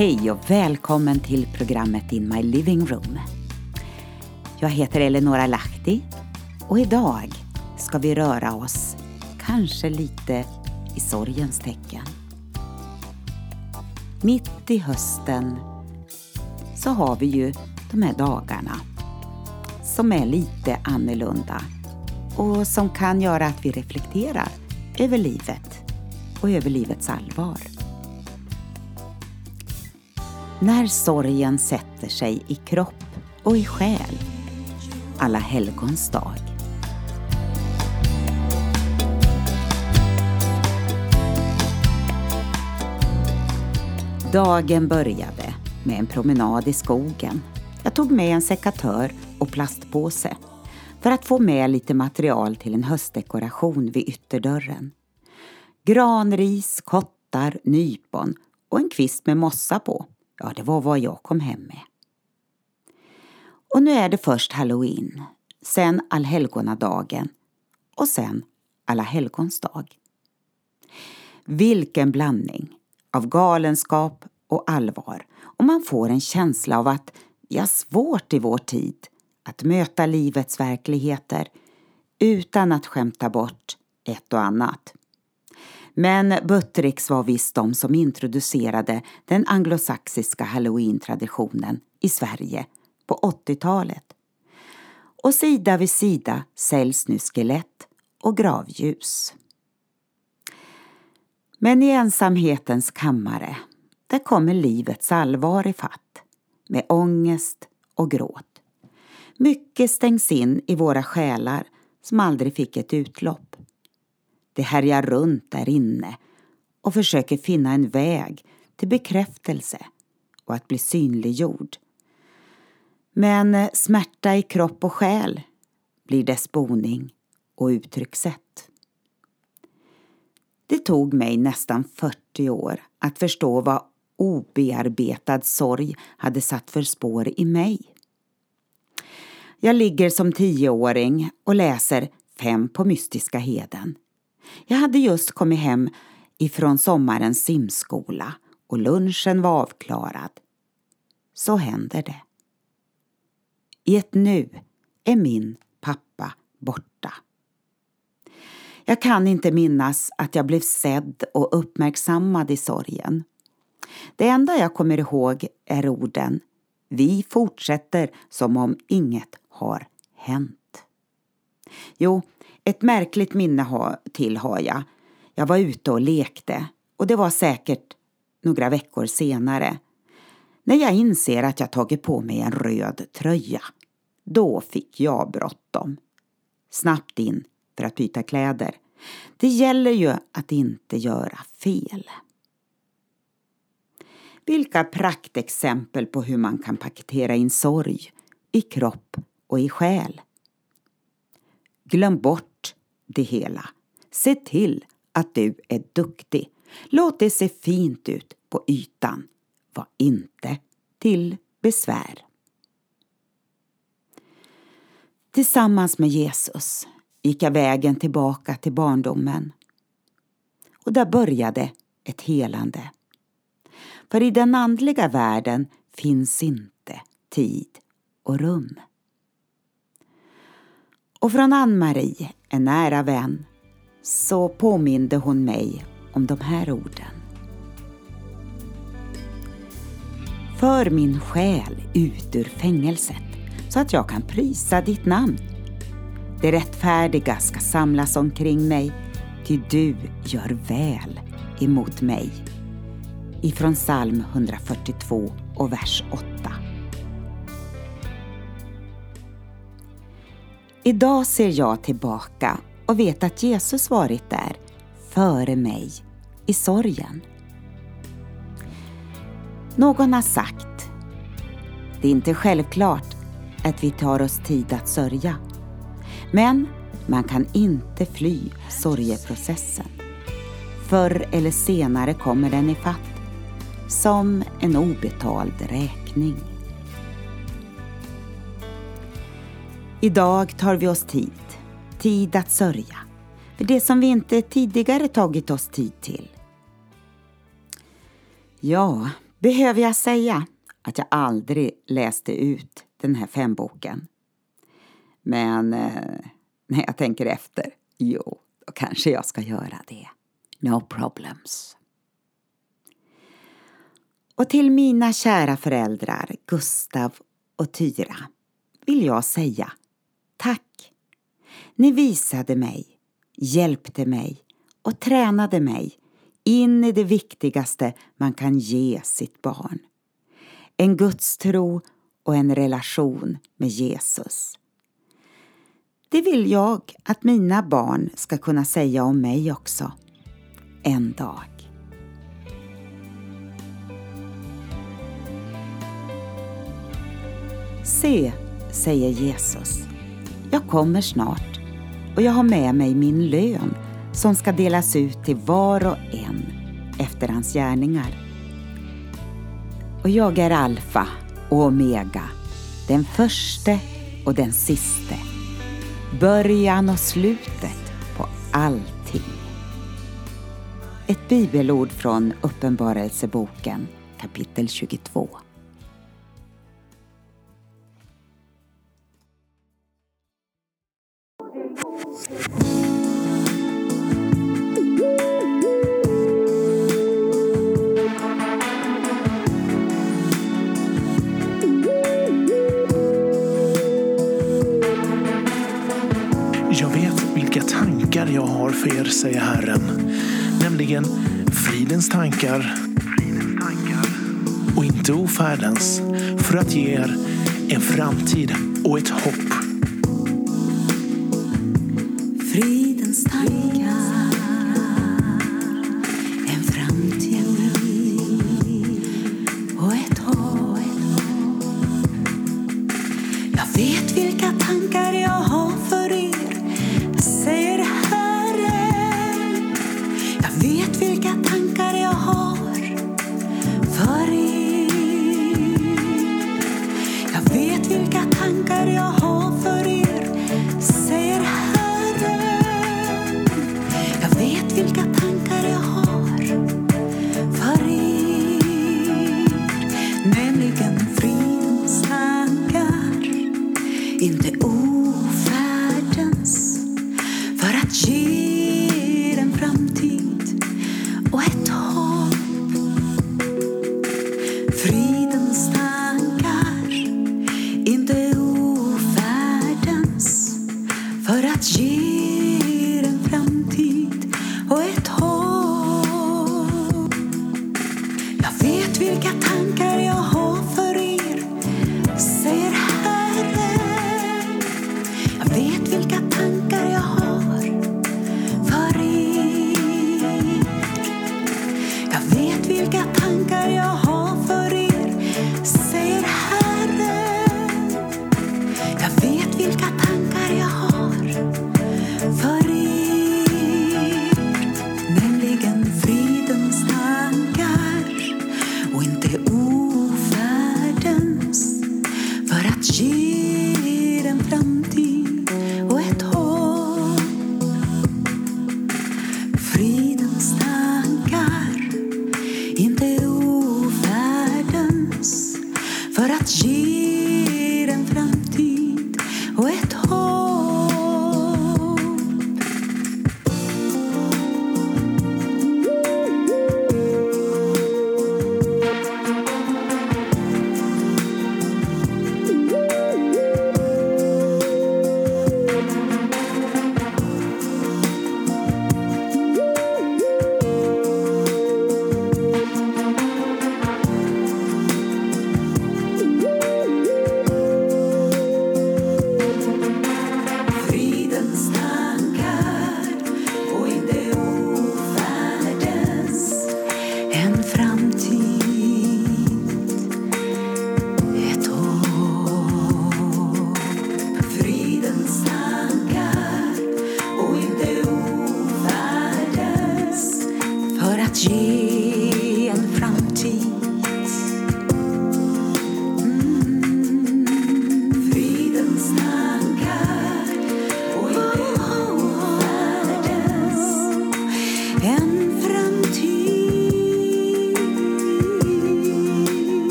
Hej och välkommen till programmet In My Living Room. Jag heter Eleonora Lahti och idag ska vi röra oss kanske lite i sorgens tecken. Mitt i hösten så har vi ju de här dagarna som är lite annorlunda och som kan göra att vi reflekterar över livet och över livets allvar. När sorgen sätter sig i kropp och i själ, alla helgons dag. Dagen började med en promenad i skogen. Jag tog med en sekatör och plastpåse för att få med lite material till en höstdekoration vid ytterdörren. Granris, kottar, nypon och en kvist med mossa på. Ja, det var vad jag kom hem med. Och nu är det först halloween, sen allhelgonadagen och sen alla helgons dag. Vilken blandning av galenskap och allvar och man får en känsla av att vi har svårt i vår tid att möta livets verkligheter utan att skämta bort ett och annat. Men Buttericks var visst de som introducerade den anglosaxiska halloween-traditionen i Sverige på 80-talet. Och sida vid sida säljs nu skelett och gravljus. Men i ensamhetens kammare, där kommer livets allvar i fatt med ångest och gråt. Mycket stängs in i våra själar som aldrig fick ett utlopp. Det härjar runt där inne och försöker finna en väg till bekräftelse och att bli synliggjord. Men eh, smärta i kropp och själ blir dess boning och uttryckssätt. Det tog mig nästan 40 år att förstå vad obearbetad sorg hade satt för spår i mig. Jag ligger som tioåring och läser Fem på Mystiska Heden. Jag hade just kommit hem ifrån sommarens simskola och lunchen var avklarad. Så händer det. I ett nu är min pappa borta. Jag kan inte minnas att jag blev sedd och uppmärksammad i sorgen. Det enda jag kommer ihåg är orden Vi fortsätter som om inget har hänt. Jo, ett märkligt minne till har jag. Jag var ute och lekte och det var säkert några veckor senare. När jag inser att jag tagit på mig en röd tröja. Då fick jag bråttom. Snabbt in för att byta kläder. Det gäller ju att inte göra fel. Vilka praktexempel på hur man kan paketera in sorg i kropp och i själ. Glöm bort det hela. Se till att du är duktig. Låt det se fint ut på ytan. Var inte till besvär. Tillsammans med Jesus gick jag vägen tillbaka till barndomen. Och där började ett helande. För i den andliga världen finns inte tid och rum. Och från Ann-Marie, en nära vän, så påminde hon mig om de här orden. För min själ ut ur fängelset så att jag kan prisa ditt namn. Det rättfärdiga ska samlas omkring mig, ty du gör väl emot mig. Ifrån psalm 142 och vers 8. Idag ser jag tillbaka och vet att Jesus varit där före mig i sorgen. Någon har sagt, det är inte självklart att vi tar oss tid att sörja. Men man kan inte fly sorgeprocessen. Förr eller senare kommer den ifatt som en obetald räkning. Idag tar vi oss tid, tid att sörja, för det som vi inte tidigare tagit oss tid till. Ja, Behöver jag säga att jag aldrig läste ut den här femboken? Men eh, när jag tänker efter, jo, då kanske jag ska göra det. No problems. Och till mina kära föräldrar Gustav och Tyra vill jag säga tack. Ni visade mig, hjälpte mig och tränade mig in i det viktigaste man kan ge sitt barn. En gudstro och en relation med Jesus. Det vill jag att mina barn ska kunna säga om mig också. En dag. Se, säger Jesus, jag kommer snart och jag har med mig min lön som ska delas ut till var och en efter hans gärningar. Och jag är alfa och omega, den förste och den siste, början och slutet på allting. Ett bibelord från Uppenbarelseboken kapitel 22. Jag vet vilka tankar jag har för er, säger Herren, nämligen fridens tankar och inte ofärdens, för att ge er en framtid och ett hopp. Fridens tankar, en framtid och ett hopp. Jag vet vilka tankar jag har för er, säger Herren. Jag vet vilka tankar jag har för er. Jag vet vilka tankar jag har för er, säger Herren. Jag vet vilka tankar jag har för er, nämligen fridens tankar, inte ord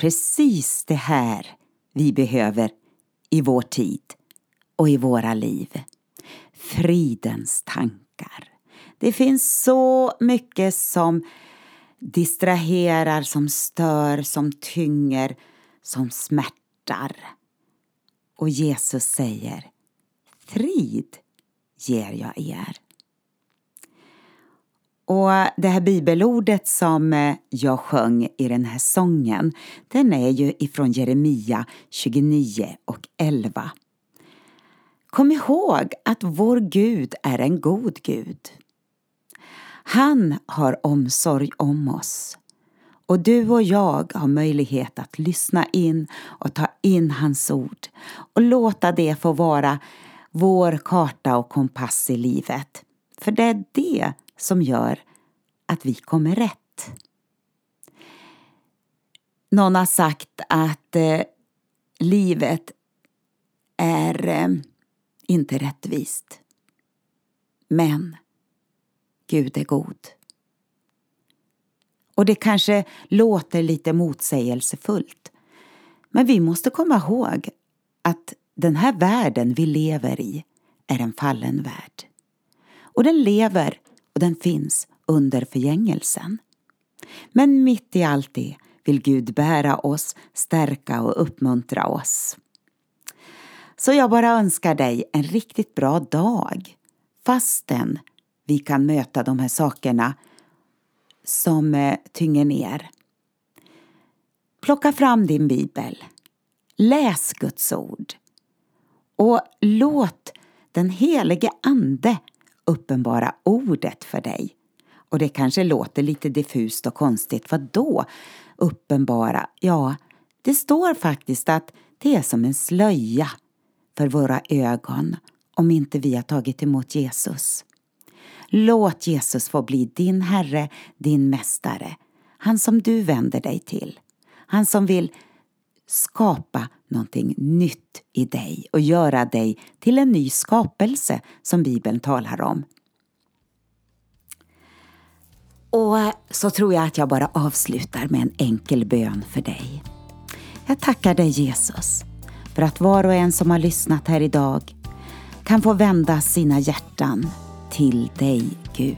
precis det här vi behöver i vår tid och i våra liv? Fridens tankar. Det finns så mycket som distraherar, som stör, som tynger, som smärtar. Och Jesus säger Frid ger jag er. Och det här bibelordet som eh, jag sjöng i den här sången, den är ju ifrån Jeremia 29 och 11. Kom ihåg att vår Gud är en god Gud. Han har omsorg om oss. Och du och jag har möjlighet att lyssna in och ta in hans ord och låta det få vara vår karta och kompass i livet. För det är det som gör att vi kommer rätt. Någon har sagt att eh, livet är eh, inte rättvist. Men Gud är god. Och det kanske låter lite motsägelsefullt. Men vi måste komma ihåg att den här världen vi lever i är en fallen värld. Och den lever och den finns under förgängelsen. Men mitt i allt det vill Gud bära oss, stärka och uppmuntra oss. Så jag bara önskar dig en riktigt bra dag fastän vi kan möta de här sakerna som eh, tynger ner. Plocka fram din bibel. Läs Guds ord. Och låt den helige Ande uppenbara ordet för dig. Och det kanske låter lite diffust och konstigt. Vad då? Uppenbara? Ja, det står faktiskt att det är som en slöja för våra ögon om inte vi har tagit emot Jesus. Låt Jesus få bli din Herre, din Mästare, han som du vänder dig till. Han som vill skapa någonting nytt i dig och göra dig till en ny skapelse som Bibeln talar om. Och så tror jag att jag bara avslutar med en enkel bön för dig. Jag tackar dig Jesus för att var och en som har lyssnat här idag kan få vända sina hjärtan till dig Gud.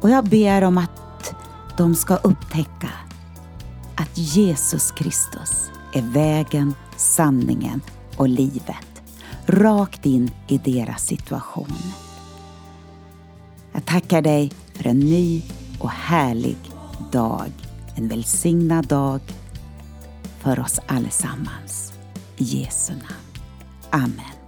Och jag ber om att de ska upptäcka att Jesus Kristus är vägen, sanningen och livet rakt in i deras situation. Jag tackar dig för en ny och härlig dag. En välsignad dag för oss allesammans. I Jesu namn. Amen.